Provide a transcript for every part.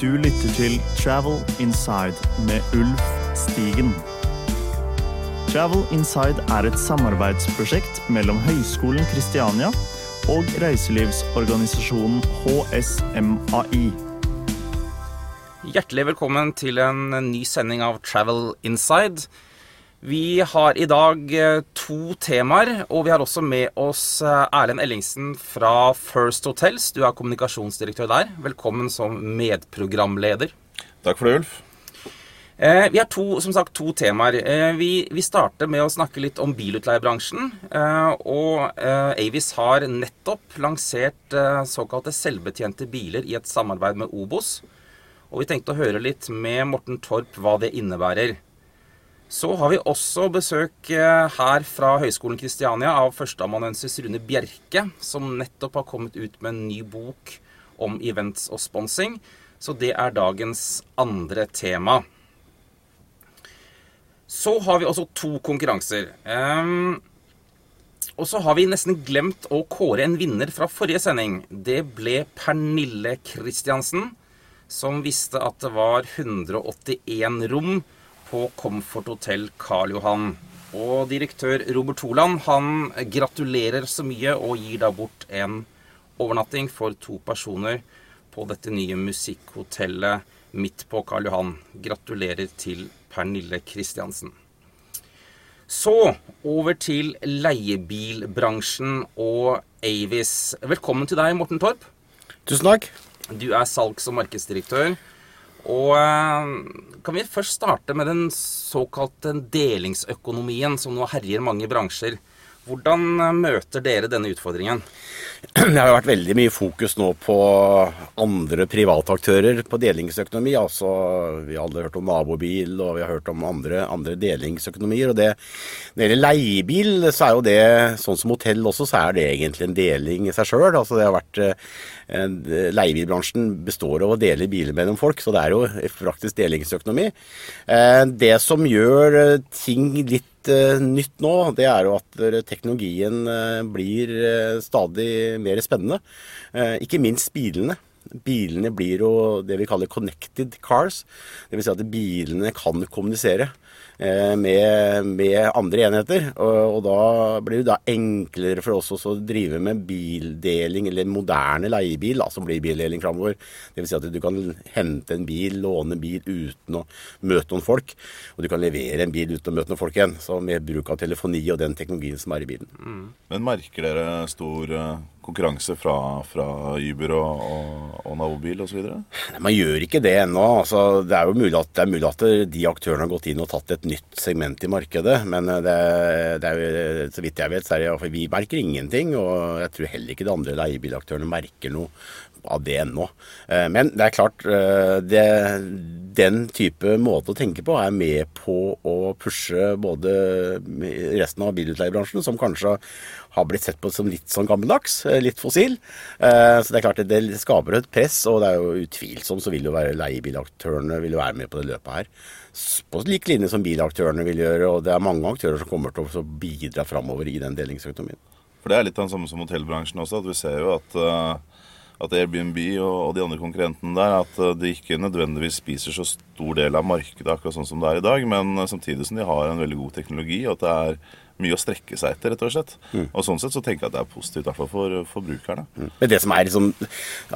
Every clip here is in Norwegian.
Du lytter til Travel Inside med Ulf Stigen. Travel Inside er et samarbeidsprosjekt mellom Høgskolen Kristiania og reiselivsorganisasjonen HSMAI. Hjertelig velkommen til en ny sending av Travel Inside. Vi har i dag eh, to temaer, og vi har også med oss eh, Erlend Ellingsen fra First Hotels. Du er kommunikasjonsdirektør der. Velkommen som medprogramleder. Takk for det, Ulf. Eh, vi har to, som sagt, to temaer. Eh, vi, vi, starter med å snakke litt om bilutleiebransjen. Eh, og Avis har nettopp lansert såkalte selvbetjente biler i et samarbeid med Obos. Og vi tenkte å høre litt med Morten Torp hva det innebærer. Så har vi også besøk eh, her fra Høgskolen Kristiania av førsteamanuensis Rune Bjerke, som nettopp har kommet ut med en ny bok om events og sponsing. Så det er dagens andre tema. Så har vi også to konkurranser. Um, og så har vi nesten glemt å kåre en vinner fra forrige sending. Det ble Pernille Kristiansen, som visste at det var 181 rom på Comfort Hotel Karl Johan. Og direktør Robert Holand han gratulerer så mye og gir da bort en overnatting for to personer på dette nye musikkhotellet midt på Karl Johan. Gratulerer til Pernille Kristiansen. Så over til leiebilbransjen og Avis. Velkommen til deg, Morten Torp. Tusen takk. Du er salgs- og markedsdirektør. Og eh, kan vi først starte med den såkalte delingsøkonomien som nå herjer mange bransjer. Hvordan eh, møter dere denne utfordringen? Det har vært veldig mye fokus nå på andre private aktører på delingsøkonomi. Altså, vi har alle hørt om nabobil, og vi har hørt om andre, andre delingsøkonomier. og det, Når det gjelder leiebil, så er jo det, sånn som hotell også, så er det egentlig en deling i seg sjøl. Altså, det har vært eh, Leiebilbransjen består av å dele biler mellom folk, så det er jo praktisk delingsøkonomi. Eh, det som gjør ting litt nytt nå, det er jo at teknologien blir stadig mer spennende. Ikke minst bilene. Bilene blir jo det vi kaller connected cars. Dvs. Si at bilene kan kommunisere. Eh, med, med, andre enheter. Og, og, da blir det da enklere for oss å drive med bildeling, eller moderne leiebil, da, som blir bildeling framover. Dvs. Si at du kan hente en bil, låne en bil uten å møte noen folk. Og du kan levere en bil uten å møte noen folk igjen. Så med bruk av telefoni og den teknologien som er i bilen. Mm. Men merker dere stor eh, konkurranse fra, fra Uber og, og, og Nabobil osv.? Man gjør ikke det ennå. Altså, det, er jo mulig at, det er mulig at de aktørene har gått inn og tatt et nytt segment i markedet. Men det, det er, så vidt jeg vet, så er det, vi merker ingenting. Og jeg tror heller ikke de andre leiebilaktørene merker noe av det ennå. Eh, men det er klart, eh, det, den type måte å tenke på er med på å pushe både resten av bilutleiebransjen, som kanskje har blitt sett på som litt sånn gammeldags, eh, litt fossil. Så det er klart det skaper et press, og det er jo utvilsomt så vil jo være leiebilaktørene vil være med på det løpet her. På lik linje som bilaktørene vil gjøre, og det er mange aktører som kommer til å bidra framover i den delingsøkonomien. For det er litt det samme som hotellbransjen også, at vi ser jo at at Airbnb og, de andre konkurrentene der at eh, de ikke nødvendigvis spiser så stor del av markedet akkurat sånn som det er i dag, men eh, samtidig som de har en veldig god teknologi, og at det er mye å strekke seg etter, rett og slett. Mm. Og sånn sett så tenker jeg at det er positivt, i hvert fall for forbrukerne. Mm. Men det som er liksom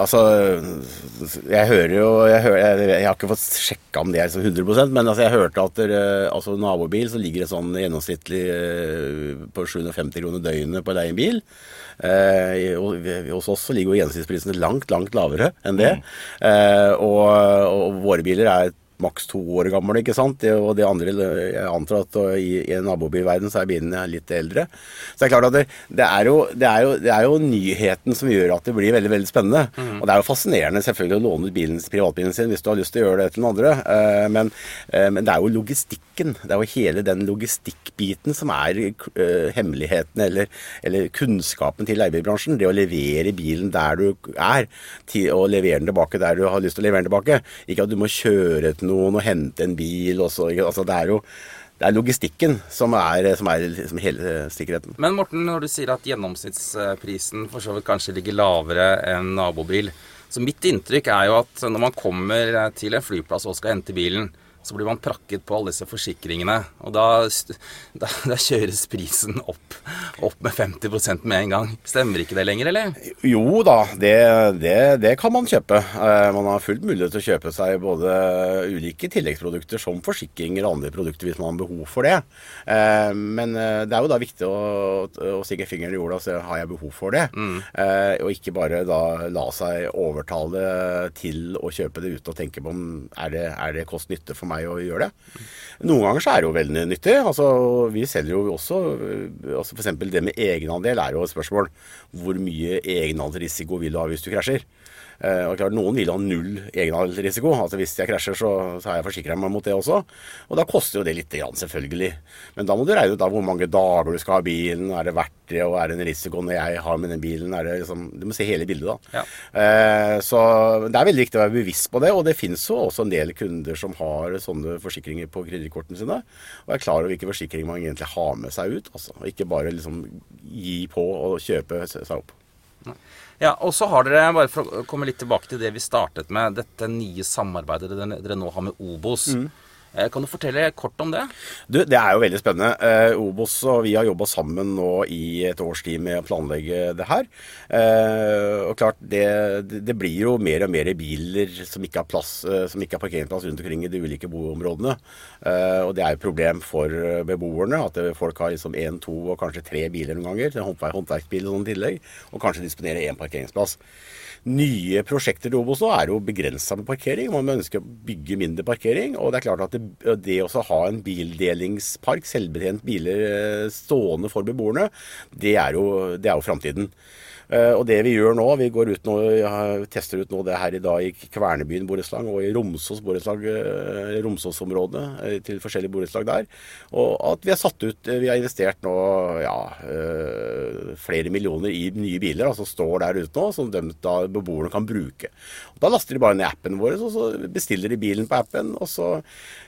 Altså, jeg hører jo Jeg, hører, jeg, jeg har ikke fått sjekka om det er liksom 100% men altså, jeg hørte at der, altså nabobil så ligger det sånn gjennomsnittlig eh, på 750 kroner døgnet på å leie en bil. Eh, hos oss så ligger jo gjennomsnittsprisene langt, langt lavere enn det. Mm. Eh, og, og, våre biler er maks to år gamle, ikke sant. Og de andre, jeg antar at i, i nabobilverden så er bilene litt eldre. Så det er klart at det, det, er jo, det, er jo, det, er jo, nyheten som gjør at det blir veldig veldig spennende. Mm. Og det er jo fascinerende selvfølgelig å låne ut bilen, privatbilen sin hvis du har lyst til å gjøre det til noen andre. Eh, men, men det er jo logistikken. Det er jo hele den logistikkbiten som er hemmeligheten eller, eller kunnskapen til leiebilbransjen. Det å levere bilen der du er, og levere den tilbake der du har lyst til å levere den tilbake. Ikke at du må kjøre til noen og hente en bil. Også, altså, det er jo det er logistikken som er, som er liksom hele sikkerheten. Men Morten, når du sier at gjennomsnittsprisen for så vidt kanskje ligger lavere enn nabobil, Så mitt inntrykk er jo at når man kommer til en flyplass og skal hente bilen, så blir man prakket på alle disse forsikringene. Og da, da, da kjøres prisen opp, opp, med 50% med en gang. Stemmer ikke det lenger, eller? Jo da, det, det, det kan man kjøpe. Eh, man har fullt mulighet til å kjøpe seg både ulike tilleggsprodukter som forsikringer og andre produkter hvis man har behov for det. Eh, men eh, det er jo da viktig å, å stikke fingeren i jorda og se har jeg behov for det. Mm. Og ikke bare da la seg overtale til å kjøpe det ut og tenke på om er det er det kost-nytte for meg meg å gjøre det. Noen ganger så er det jo veldig nyttig. Altså, vi selger jo også altså F.eks. det med egenandel er jo et spørsmål. Hvor mye egenandelsrisiko vil du ha hvis du krasjer? Uh, og klart, Noen vil ha null egenrisiko. Altså Hvis jeg krasjer, så, så har jeg forsikra meg mot det også. Og da koster jo det litt, grann, selvfølgelig. Men da må du regne ut da hvor mange dager du skal ha bilen. Er det verdt det, og er det en risiko når jeg har med den bilen? Er det liksom, du må se hele bildet, da. Ja. Uh, så det er veldig viktig å være bevisst på det. Og det finnes jo også en del kunder som har sånne forsikringer på kredittkortene sine. Og er klar over hvilke forsikringer man egentlig har med seg ut. Altså. Og ikke bare liksom gi på og kjøpe seg opp. Ja, og så har dere, bare for å komme litt tilbake til det vi startet med, dette nye samarbeidet dere, dere nå har med Obos. Mm. Eh, kan du fortelle kort om det? Du, det er jo veldig spennende. Eh, Obos og vi har jobba sammen nå i et års tid med å planlegge det her. Eh, og klart, det, det, blir jo mer og mer biler som ikke har plass, som ikke har parkeringsplass rundt omkring i de ulike boområdene. Og det er jo et problem for beboerne at folk har liksom én, to og kanskje tre biler noen ganger. Håndverksbil og sånn tillegg. Og kanskje disponerer én parkeringsplass nye prosjekter til Obos nå er jo begrensa med parkering. Man ønsker å bygge mindre parkering. Og det er klart at det, det å ha en bildelingspark, selvbetjent biler eh, stående for beboerne, det er jo, det er jo framtiden. Eh, og det vi gjør nå, vi går ut nå, tester ut nå det her i dag i Kvernebyen borettslag og i Romsås borettslag, eh, Romsås-området eh, til forskjellige borettslag der. Og at vi har satt ut Vi har investert nå ja, flere millioner i nye biler som altså står der ute nå, som de, da beboerne kan bruke. Og da laster de bare ned appen vår, og så bestiller de bilen på appen. og så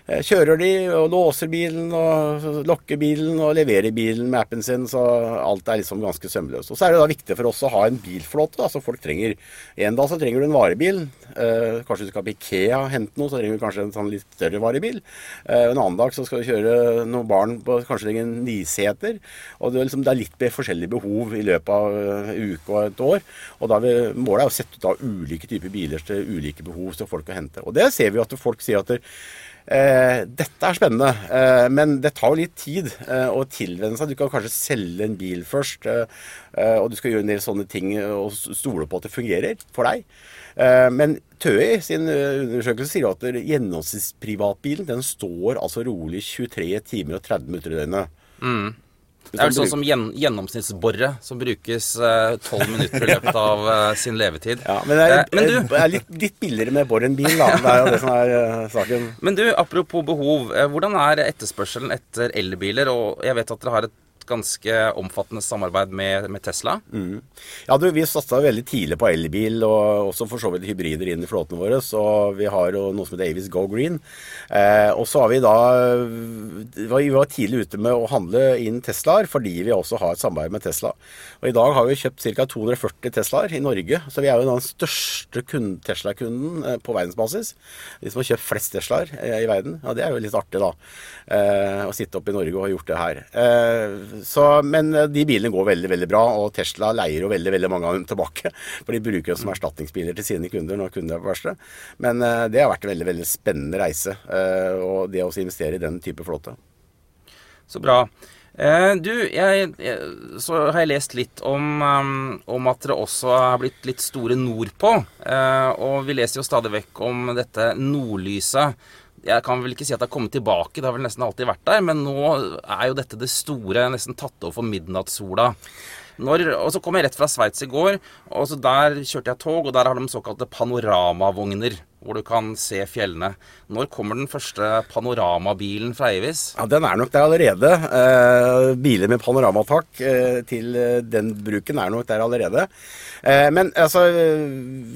kjører de og låser bilen og lokker bilen og leverer bilen med appen sin, så alt er liksom ganske sømløst. Og så er det da viktig for oss å ha en bilflåte. altså folk trenger, En dag så trenger du en varebil. Eh, kanskje du skal på Ikea og hente noe, så trenger du kanskje en sånn litt større varebil. Eh, en annen dag så skal du kjøre noen barn på kanskje trenger en niseter. og det er, liksom, det er litt forskjellige behov i løpet av en uh, uke og et år. og da er Målet er å sette ut av ulike typer biler til ulike behov som folk kan hente. Og det ser vi at folk sier at det, Eh, dette er spennende, eh, men det tar jo litt tid eh, å tilvenne seg. Du kan kanskje selge en bil først, eh, eh, og du skal gjøre en del sånne ting og stole på at det fungerer for deg. Eh, men TØI sin undersøkelse sier at gjennomsnittsprivatbilen den står altså rolig 23 timer og 30 minutter i døgnet. Mm. Det er vel sånn som gjennomsnittsborre som brukes eh, tolv uh, minutter i løpet av eh, sin levetid. Ja, Men det er, eh, men du, er litt, litt, billigere med bor enn bil, da. Det er jo det som er saken. Men du, apropos behov. hvordan er etterspørselen etter elbiler? Og jeg vet at dere har et ganske omfattende samarbeid med, med Tesla. Mm. Ja, du, Vi satsa veldig tidlig på elbil, og også for så vidt hybrider inn i flåtene våre. Så vi har jo noe som heter Avis Go Green. Eh, og så har vi da Vi var tidlig ute med å handle inn Teslaer, fordi vi også har et samarbeid med Tesla. Og i dag har vi kjøpt ca. 240 Teslaer i Norge, så vi er jo den største Tesla-kunden eh, på verdensbasis. De som har kjøpt flest Teslaer eh, i verden. Ja, det er jo litt artig, da. Eh, å sitte oppe i Norge og ha gjort det her. Eh, så, men eh, de bilene går veldig veldig bra, og Tesla leier jo veldig veldig mange av dem tilbake. For de bruker jo som erstatningsbiler til sine kunder når kunder er på verste. Men uh, det har vært en veldig veldig spennende reise, uh, og det å investere i den type flåte. Så bra. Du, jeg, jeg, så har jeg lest litt om, um, om, at dere også har blitt litt store nordpå. og vi leser jo stadig vekk om dette nordlyset jeg kan vel ikke si at det har kommet tilbake, det har vel nesten alltid vært der. Men nå er jo dette det store, nesten tatt over for midnattssola. Når, og så kom jeg rett fra Sveits i går, og så der kjørte jeg tog, og der har de såkalte panoramavogner. Hvor du kan se fjellene. Når kommer den første panoramabilen fra Eivis? Ja, Den er nok der allerede. Eh, biler med panoramatak eh, til eh, den bruken er nok der allerede. Eh, men altså,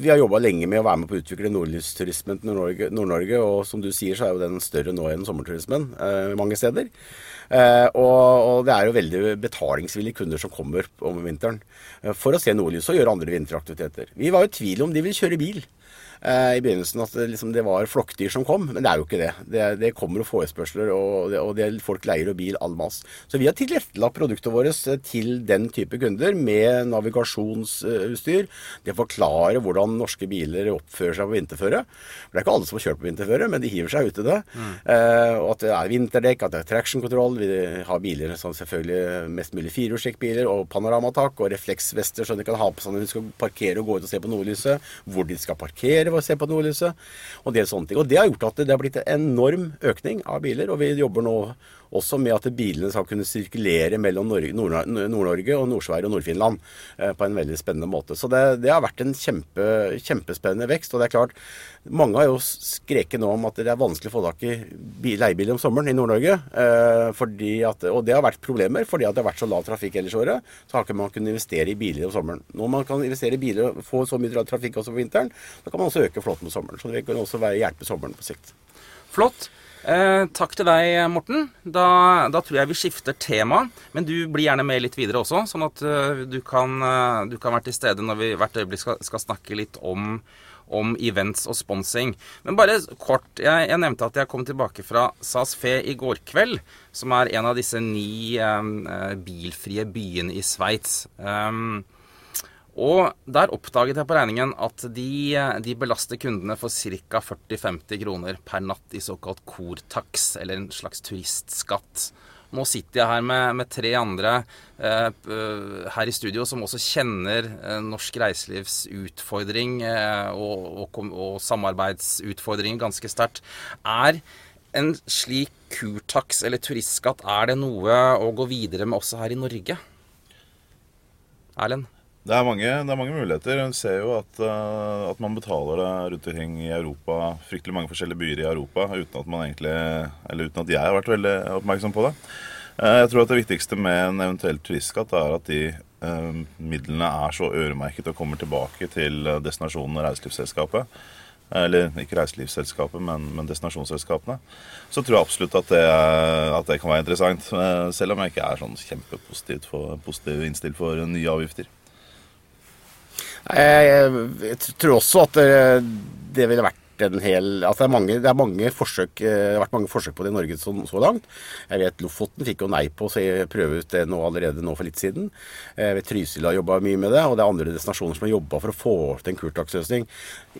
vi har jobba lenge med å være med på å utvikle nordlysturismen til Nord-Norge. Nord og som du sier, så er jo den større nå enn sommerturismen eh, mange steder. Eh, og, og, det er jo veldig betalingsvillige kunder som kommer om vinteren for å se nordlys og gjøre andre vinteraktiviteter. Vi var jo i tvil om de vil kjøre bil eh, i begynnelsen at det, liksom, det var flokkdyr som kom, men det er jo ikke det. Det, det kommer forespørsler, og, og det, folk leier og bil all mass. Så vi har tilrettelagt produktet vårt eh, til den type kunder med navigasjonsutstyr. Det forklarer hvordan norske biler oppfører seg på vinterføre. For det er ikke alle som har kjørt på vinterføre, men de hiver seg ut i det. Mm. Eh, og at det er vinterdekk, at det er traction control. Vi har biler som selvfølgelig mest mulig firehjulstrekkbiler og panoramatak og refleksvester, så de kan ha på seg når de skal parkere og gå ut og se på nordlyset. Hvor de skal parkere ved å se på nordlyset, og det sånne ting. Og det har gjort at det har blitt en enorm økning av biler, og vi jobber nå også med at bilene skal kunne sirkulere mellom Nord-Norge og Nord-Sverige og Nord-Finland eh, på en veldig spennende måte. Så det, det har vært en kjempe, kjempespennende vekst. Og det er klart, mange har jo skreket nå om at det er vanskelig å få tak i leiebiler om sommeren i Nord-Norge. Eh, og det har vært problemer fordi at det har vært så lav trafikk ellers i året. Så har ikke man kunnet investere i biler om sommeren. Når man kan investere i biler og få så mye trafikk også på vinteren, da kan man også øke flåten på sommeren. Så det kan også være hjelpe sommeren på sikt. Flott. Eh, takk til deg, Morten. Da, da, tror jeg vi skifter tema. Men du blir gjerne med litt videre også, sånn at uh, du, kan, uh, du, kan, være til stede når vi hvert øyeblikk skal, skal snakke litt om, om, events og sponsing. Men bare kort. Jeg, jeg, nevnte at jeg kom tilbake fra SAS Fe i går kveld. Som er en av disse ni um, bilfrie byene i Sveits. Um, og der oppdaget jeg på regningen at de, de belaster kundene for ca. 40-50 kroner per natt i såkalt kortaks, eller en slags turistskatt. Nå sitter jeg her med, med tre andre eh, her i studio som også kjenner eh, norsk reiselivs utfordring eh, og, og, og, samarbeidsutfordringer ganske sterkt. Er en slik kurtaks eller turistskatt, er det noe å gå videre med også her i Norge? Erlend? Det er, mange, det er mange muligheter. Vi ser jo at, uh, at, man betaler det rundt omkring i Europa, fryktelig mange forskjellige byer i Europa, uten at man egentlig, eller uten at jeg har vært veldig oppmerksom på det. Uh, jeg tror at det viktigste med en eventuell turistskatt er at de uh, midlene er så øremerket og kommer tilbake til destinasjonen og reiselivsselskapet. Eller ikke reiselivsselskapet, men, men, destinasjonsselskapene. Så tror jeg absolutt at det, at det kan være interessant. Selv om jeg ikke er sånn kjempepositivt for, innstilt for nye avgifter. Jeg, jeg, tror også at det ville vært en hel altså det, er mange, det, er mange forsøk, eh, det har vært mange forsøk på det i Norge så, så langt. Jeg vet Lofoten fikk jo nei på å prøve ut det nå allerede nå for litt siden. Jeg vet Trysil har jobba mye med det, og det er andre destinasjoner som har jobba for å få til en kurtaksløsning.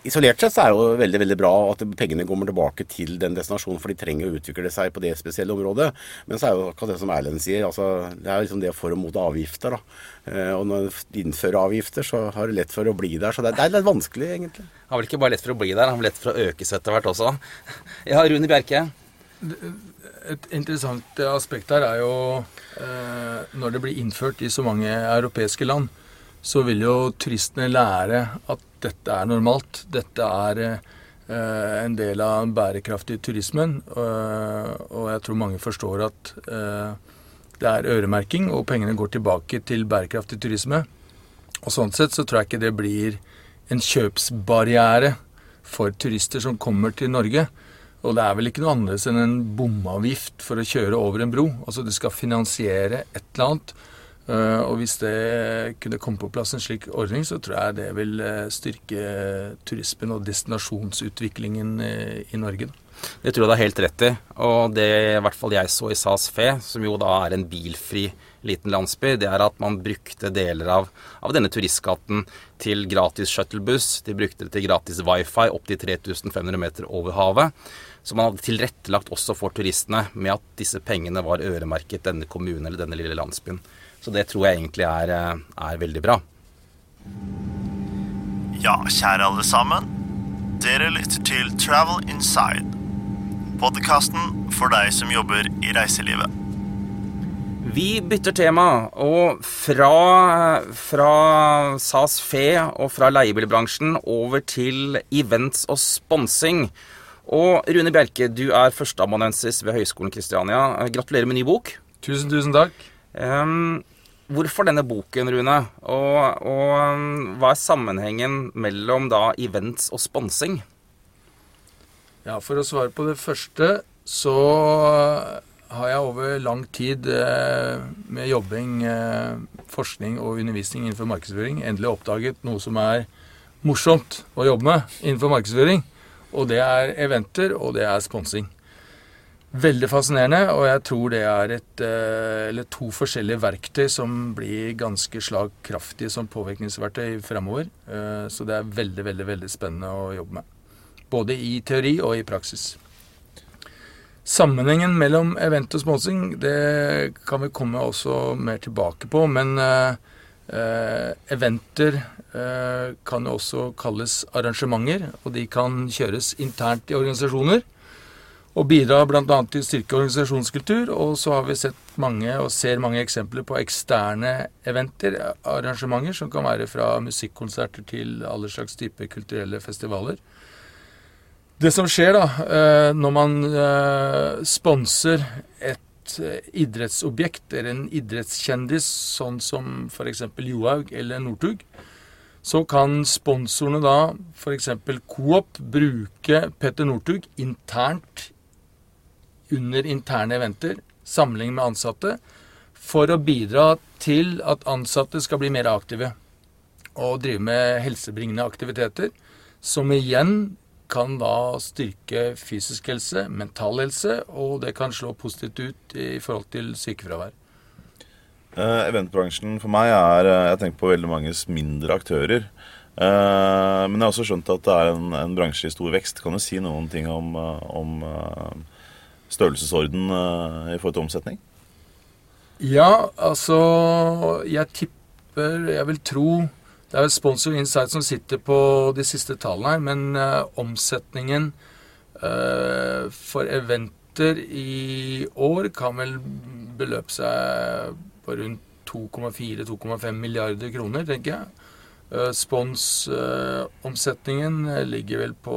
Isolert sett så er det jo veldig veldig bra at pengene kommer tilbake til den destinasjonen, for de trenger å utvikle seg på det spesielle området. Men så er jo akkurat det som Erlend sier, altså, det er liksom det for og mot avgifter. da. Eh, og når du innfører avgifter, så har det lett for å bli der. Så det er litt vanskelig, egentlig. Han har vel ikke bare lett for å bli der, han har lett for å økes etter hvert også. Ja, Rune Bjerke? Et interessant aspekt her er jo eh, når det blir innført i så mange europeiske land, så vil jo turistene lære at dette er normalt. Dette er eh, en del av bærekraftig turismen. og jeg tror mange forstår at det er øremerking, og pengene går tilbake til bærekraftig turisme. Og Sånn sett så tror jeg ikke det blir en kjøpsbarriere for turister som kommer til Norge. Og det er vel ikke noe annerledes enn en bomavgift for å kjøre over en bro. Altså du skal finansiere et eller annet. Eh, og hvis det kunne komme på plass en slik ordning, så tror jeg det vil eh, styrke turismen og destinasjonsutviklingen eh, i Norge. Det tror jeg du har helt rett i. Og det i hvert fall jeg så i SAS Fe, som jo da er en bilfri liten landsby, det er at man brukte deler av, av denne turistskatten til gratis shuttlebuss. De brukte det til gratis wifi opp til 3500 meter over havet. Så man hadde tilrettelagt også for turistene med at disse pengene var øremerket denne kommunen eller denne lille landsbyen. Så det tror jeg egentlig er, eh, er veldig bra. Ja, kjære alle sammen. Dere lytter til Travel Inside podkasten for deg som jobber i reiselivet. Vi bytter tema, og fra, fra SAS Fe og fra leiebilbransjen over til events og sponsing. Og Rune Bjerke, du er førsteamanuensis ved Høgskolen Kristiania. Gratulerer med ny bok. Tusen, tusen takk. Um, hvorfor denne boken, Rune? Og, og hva er sammenhengen mellom da events og sponsing? Ja, For å svare på det første, så har jeg over lang tid eh, med jobbing, eh, forskning og undervisning innenfor markedsføring endelig oppdaget noe som er morsomt å jobbe med innenfor markedsføring. Og det er eventer, og det er sponsing. Veldig fascinerende, og jeg tror det er et, eh, to forskjellige verktøy som blir ganske slagkraftige som påvirkningsverktøy fremover. Så det er veldig, veldig, veldig spennende å jobbe med. Både i teori og i praksis. Sammenhengen mellom event og sponsing det kan vi komme også mer tilbake på. Men uh, eventer uh, kan jo også kalles arrangementer. Og de kan kjøres internt i organisasjoner. Og bidra bl.a. til å styrke organisasjonskultur. Og så har vi sett mange og ser mange eksempler på eksterne eventer, arrangementer, som kan være fra musikkonserter til alle slags type kulturelle festivaler. Det som skjer da, eh, når man eh, sponser et eh, idrettsobjekt eller en idrettskjendis, sånn som f.eks. Johaug eller Northug, så kan sponsorene da, f.eks. Coop, bruke Petter Northug internt under interne eventer, samling med ansatte, for å bidra til at ansatte skal bli mer aktive og drive med helsebringende aktiviteter, som igjen kan da styrke fysisk helse, mental helse, og det kan slå positivt ut i forhold til sykefravær. Uh, eventbransjen for meg er eh, Jeg tenker på veldig mange mindre aktører. Uh, men jeg har også skjønt at det er en, en, bransje i stor vekst. Kan du si noen ting om, om uh, størrelsesorden i forhold til omsetning? Ja, altså Jeg tipper Jeg vil tro det er vel Sponsor Insight som sitter på de siste tallene her, men uh, omsetningen uh, for eventer i år kan vel beløpe seg på rundt 2,4-2,5 milliarder kroner, tenker jeg. Uh, Sponsomsetningen ligger vel på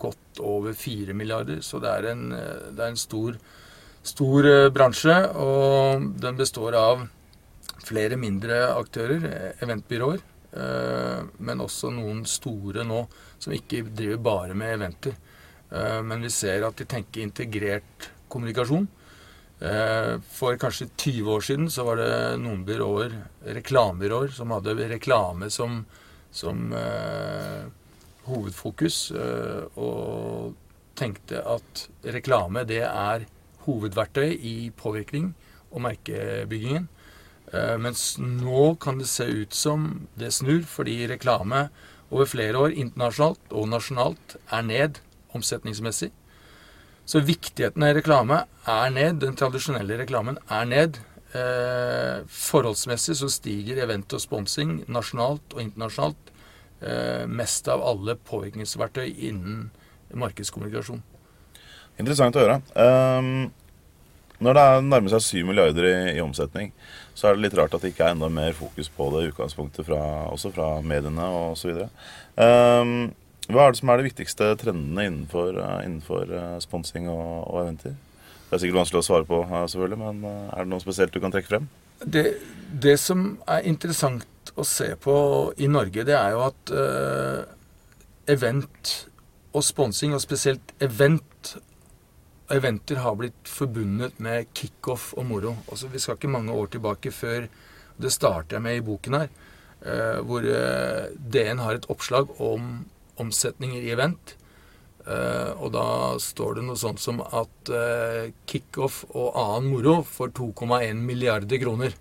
godt over 4 milliarder, så det er en, det er en stor, stor bransje. Og den består av flere mindre aktører, eventbyråer. Eh, men også noen store nå som ikke driver bare med eventer. Eh, men vi ser at de tenker integrert kommunikasjon. Eh, for kanskje 20 år siden så var det noen byråer, reklamebyråer, som hadde reklame som, som uh, hovedfokus, og tenkte at reklame det er hovedverktøy i påvirkning og merkebyggingen. Eh, mens nå kan det se ut som det snur, fordi reklame over flere år internasjonalt og nasjonalt er ned omsetningsmessig. Så viktigheten av reklame er ned. Den tradisjonelle reklamen er ned. Eh, forholdsmessig så stiger event og sponsing nasjonalt og internasjonalt eh, mest av alle påvirkningsverktøy innen markedskommunikasjon. Interessant å høre. Um, når det nærmer seg 7 milliarder i, i, omsetning, så er det litt rart at det ikke er enda mer fokus på det i utgangspunktet fra, også fra mediene osv. Um, ehm, hva er det som er de viktigste trendene innenfor, uh, innenfor uh, sponsing og, og, eventer? Det er sikkert vanskelig å svare på, uh, selvfølgelig, men er det noe spesielt du kan trekke frem? Det, det, som er interessant å se på i Norge, det er jo at event og sponsing, og spesielt event eventer har blitt forbundet med kickoff og moro. Også, vi skal ikke mange år tilbake før Det starter jeg med i boken her. Uh, hvor uh, DN har et oppslag om omsetninger i event. Uh, og da står det noe sånt som at kickoff og annen moro får 2,1 milliarder kroner.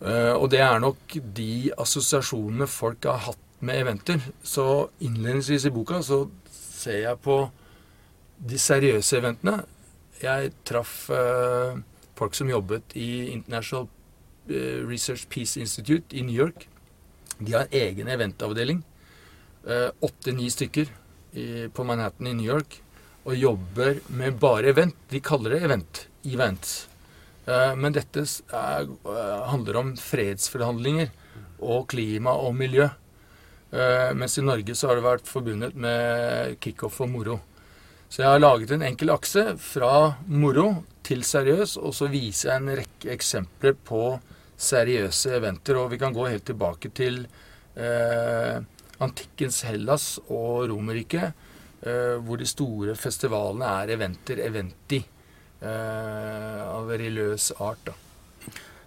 og det er nok de assosiasjonene folk har hatt med eventer. Så innledningsvis i boka så ser jeg på de seriøse eventene Jeg traff uh, folk som jobbet i International uh, Research Peace Institute i New York. De har egen eventavdeling. Eh, åtte-ni uh, stykker i, på Manhattan i New York. Og jobber med bare event. De kaller det event. Events. Uh, Men dette er, eh, handler om fredsforhandlinger og klima og miljø. Eh, Mens i Norge så har det vært forbundet med kickoff og moro. Så jeg har laget en enkel akse fra moro til seriøs, og så viser jeg en rekke eksempler på seriøse eventer. Og vi kan gå helt tilbake til eh, antikkens Hellas og Romerriket, eh, hvor de store festivalene er eventer, eventi, eh, av religiøs art. da.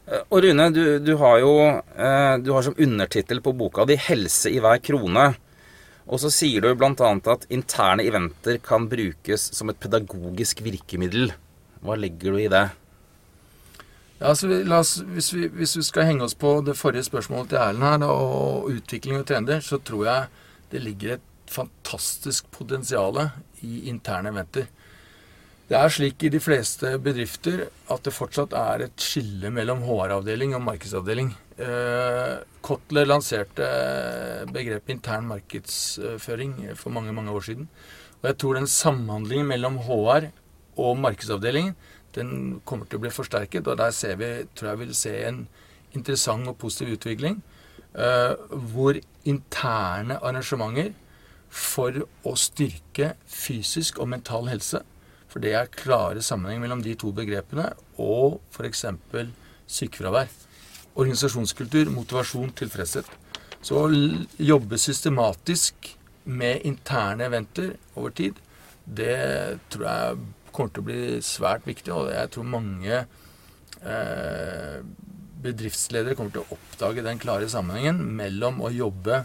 Eh, Og Rune, du, du har jo eh, du har som undertittel på boka di 'Helse i hver krone'. Og så sier du bl.a. at interne eventer kan brukes som et pedagogisk virkemiddel. Hva legger du i det? Ja, altså, oss, hvis, vi, hvis vi skal henge oss på det forrige spørsmålet til Erlend her, og utvikling og trender, så tror jeg det ligger et fantastisk potensial i interne eventer. Det er slik i de fleste bedrifter at det fortsatt er et skille mellom HR-avdeling og markedsavdeling. Eh, Kotler lanserte begrepet intern markedsføring for mange mange år siden. Og jeg tror den samhandlingen mellom HR og markedsavdelingen den kommer til å bli forsterket. Og der ser vi, tror jeg vil se en interessant og positiv utvikling. eh, hvor interne arrangementer for å styrke fysisk og mental helse For det er klare sammenheng mellom de to begrepene og f.eks. sykefravær. Organisasjonskultur, motivasjon, tilfredshet. Så å jobbe systematisk med interne eventer over tid, det tror jeg kommer til å bli svært viktig. Og jeg tror mange eh, bedriftsledere kommer til å oppdage den klare sammenhengen mellom å jobbe,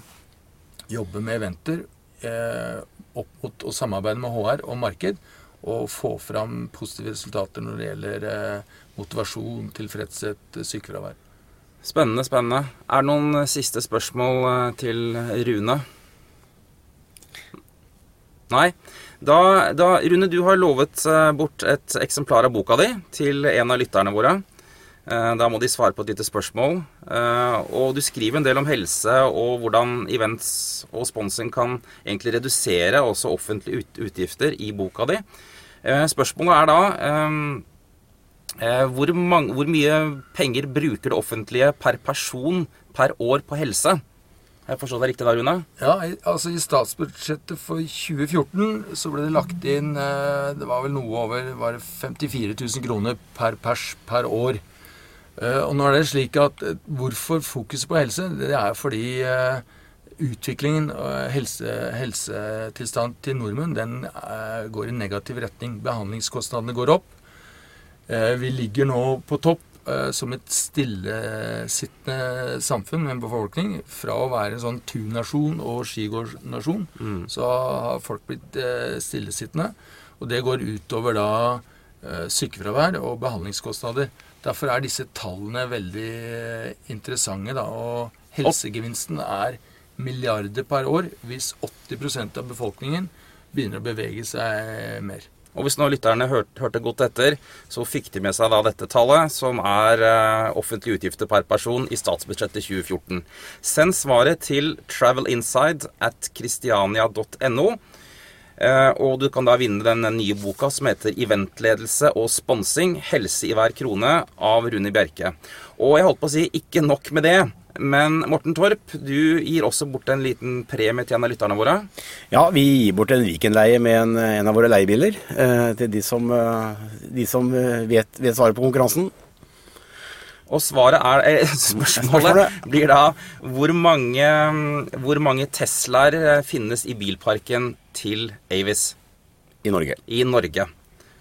jobbe med eventer eh, opp mot å samarbeide med HR og marked, og få fram positive resultater når det gjelder eh, motivasjon, tilfredshet, sykefravær. Spennende, spennende. Er det noen siste spørsmål eh, til Rune? Nei. Da, da, Rune, du har lovet eh, bort et eksemplar av boka di til en av lytterne våre. Eh, Da må de svare på et lite spørsmål. Eh, Og du skriver en del om helse og hvordan events og sponsing kan egentlig redusere også offentlige utgifter i boka di. Eh, Spørsmålet er da hvor, mange, hvor mye penger bruker det offentlige per person per år på helse? Jeg forstår det riktig da, Rune? Ja, altså I statsbudsjettet for 2014 så ble det lagt inn Det var vel noe over var det 54 000 kroner per pers per år. Eh, og nå er det slik at eh, Hvorfor fokuset på helse? Det er fordi eh, utviklingen og helse, helsetilstanden til nordmenn den går i negativ retning. Behandlingskostnadene går opp. Vi ligger nå på topp som et stillesittende samfunn med en befolkning. Fra å være en sånn turnasjon og skigårdsnasjon, så har folk blitt stillesittende. Og det går utover da sykefravær og behandlingskostnader. Derfor er disse tallene veldig eh, interessante. da, Og helsegevinsten er milliarder per år hvis 80% av befolkningen begynner å bevege seg mer. Og hvis nå lytterne hørte, hørte godt etter, så fikk de med seg da dette tallet, som er eh, offentlige utgifter per person i statsbudsjettet 2014. Send svaret til travelinside at christiania.no. Eh, og du kan da vinne den nye boka som heter 'Eventledelse og sponsing helse i hver krone' av Rune Bjerke. Og jeg holdt på å si ikke nok med det. Men Morten Torp, du gir også bort en liten premie til en av lytterne våre. Ja, vi gir bort en weekendleie med en, en av våre leiebiler eh, til de som, eh, de som eh, vet, vet svaret på konkurransen. Og svaret er Spørsmålet blir da hvor mange, hvor mange Teslaer finnes i bilparken til Avis I Norge. i Norge?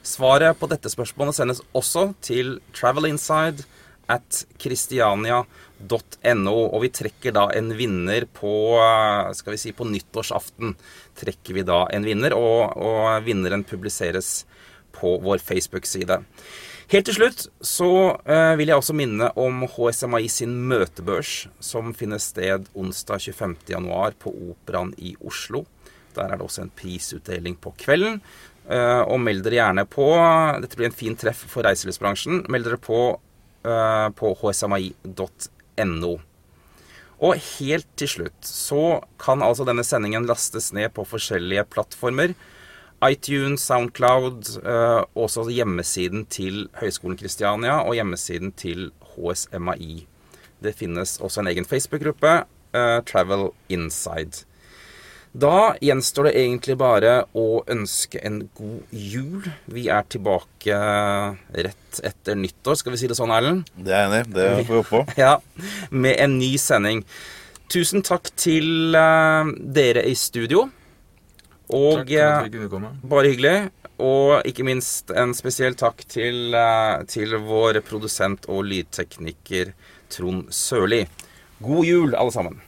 Svaret på dette spørsmålet sendes også til travelinside at christiania.no. Og vi trekker da en vinner på skal vi si, på nyttårsaften. trekker vi da en vinner, og, og vinneren publiseres på vår Facebook-side. Helt til slutt så eh, vil jeg også minne om HSMI sin møtebørs, som finner sted onsdag 25.1 på Operaen i Oslo. Der er det også en prisutdeling på kvelden. Eh, og meld dere gjerne på. Dette blir en fin treff for reiselivsbransjen. Meld dere på eh, på hsmi.no. Og helt til slutt så kan altså denne sendingen lastes ned på forskjellige plattformer. iTunes, Soundcloud, eh, også hjemmesiden til Høgskolen Kristiania og hjemmesiden til HSMAI. Det finnes også en egen Facebook-gruppe, Travel Inside. Da gjenstår det egentlig bare å ønske en god jul. Vi er tilbake rett etter nyttår, skal vi si det sånn, Erlend? Det er jeg enig i. Det får vi håpe på. Ja, med en ny sending. Tusen takk til eh, dere i studio. Og Takk for at eh, vi kunne bare hyggelig. Og ikke minst en spesiell takk til, eh, til vår produsent og lydtekniker Trond Sørli. God jul, alle sammen.